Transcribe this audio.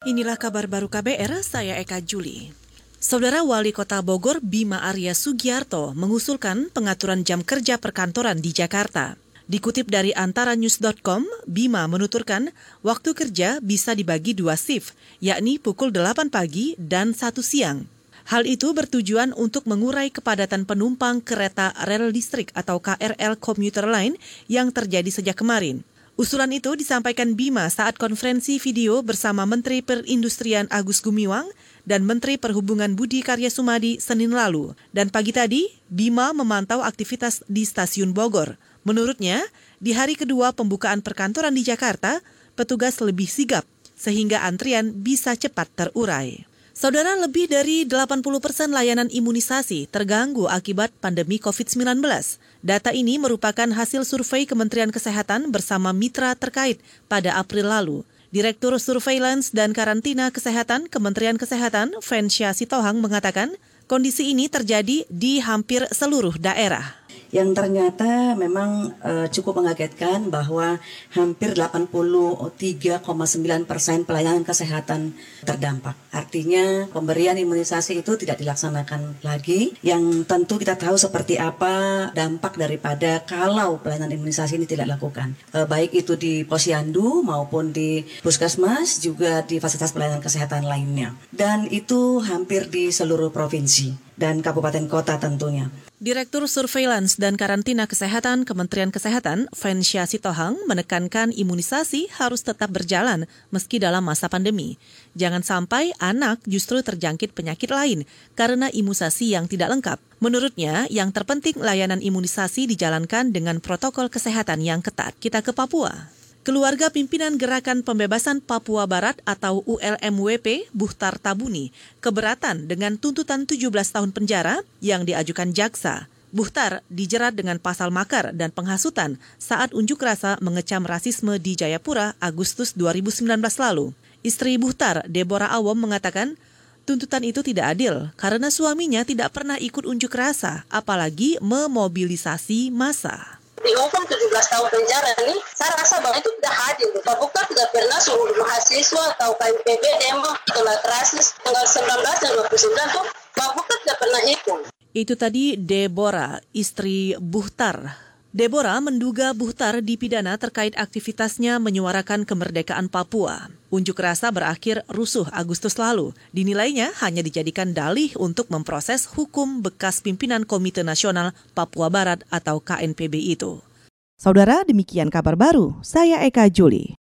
Inilah kabar baru KBR, saya Eka Juli. Saudara Wali Kota Bogor Bima Arya Sugiarto mengusulkan pengaturan jam kerja perkantoran di Jakarta. Dikutip dari antaranews.com, Bima menuturkan waktu kerja bisa dibagi dua shift, yakni pukul 8 pagi dan 1 siang. Hal itu bertujuan untuk mengurai kepadatan penumpang kereta rel listrik atau KRL komuter lain yang terjadi sejak kemarin. Usulan itu disampaikan Bima saat konferensi video bersama Menteri Perindustrian Agus Gumiwang dan Menteri Perhubungan Budi Karya Sumadi Senin lalu. Dan pagi tadi, Bima memantau aktivitas di stasiun Bogor. Menurutnya, di hari kedua pembukaan perkantoran di Jakarta, petugas lebih sigap sehingga antrian bisa cepat terurai. Saudara, lebih dari 80 persen layanan imunisasi terganggu akibat pandemi COVID-19. Data ini merupakan hasil survei Kementerian Kesehatan bersama mitra terkait pada April lalu. Direktur Surveillance dan Karantina Kesehatan Kementerian Kesehatan, Fensya Sitohang, mengatakan kondisi ini terjadi di hampir seluruh daerah yang ternyata memang uh, cukup mengagetkan bahwa hampir 83,9 persen pelayanan kesehatan terdampak. Artinya pemberian imunisasi itu tidak dilaksanakan lagi yang tentu kita tahu seperti apa dampak daripada kalau pelayanan imunisasi ini tidak dilakukan. Uh, baik itu di posyandu maupun di puskesmas juga di fasilitas pelayanan kesehatan lainnya. Dan itu hampir di seluruh provinsi dan kabupaten kota tentunya. Direktur Surveillance dan Karantina Kesehatan Kementerian Kesehatan, Fensya Sitohang, menekankan imunisasi harus tetap berjalan meski dalam masa pandemi. Jangan sampai anak justru terjangkit penyakit lain karena imunisasi yang tidak lengkap. Menurutnya, yang terpenting layanan imunisasi dijalankan dengan protokol kesehatan yang ketat. Kita ke Papua. Keluarga pimpinan Gerakan Pembebasan Papua Barat atau ULMWP, Buhtar Tabuni, keberatan dengan tuntutan 17 tahun penjara yang diajukan jaksa. Buhtar dijerat dengan pasal makar dan penghasutan saat unjuk rasa mengecam rasisme di Jayapura Agustus 2019 lalu. Istri Buhtar, Deborah Awom, mengatakan tuntutan itu tidak adil karena suaminya tidak pernah ikut unjuk rasa, apalagi memobilisasi massa dihukum 17 tahun penjara nih, saya rasa bahwa itu tidak hadir. Pak Bukar tidak pernah suruh mahasiswa atau KMPB demo tolak rasis tanggal 19 dan 29 tuh Pak Bukar tidak pernah ikut. Itu tadi Deborah, istri Buhtar. Deborah menduga Buhtar dipidana terkait aktivitasnya menyuarakan kemerdekaan Papua. Unjuk rasa berakhir rusuh Agustus lalu. Dinilainya hanya dijadikan dalih untuk memproses hukum bekas pimpinan Komite Nasional Papua Barat atau KNPB itu. Saudara, demikian kabar baru. Saya Eka Juli.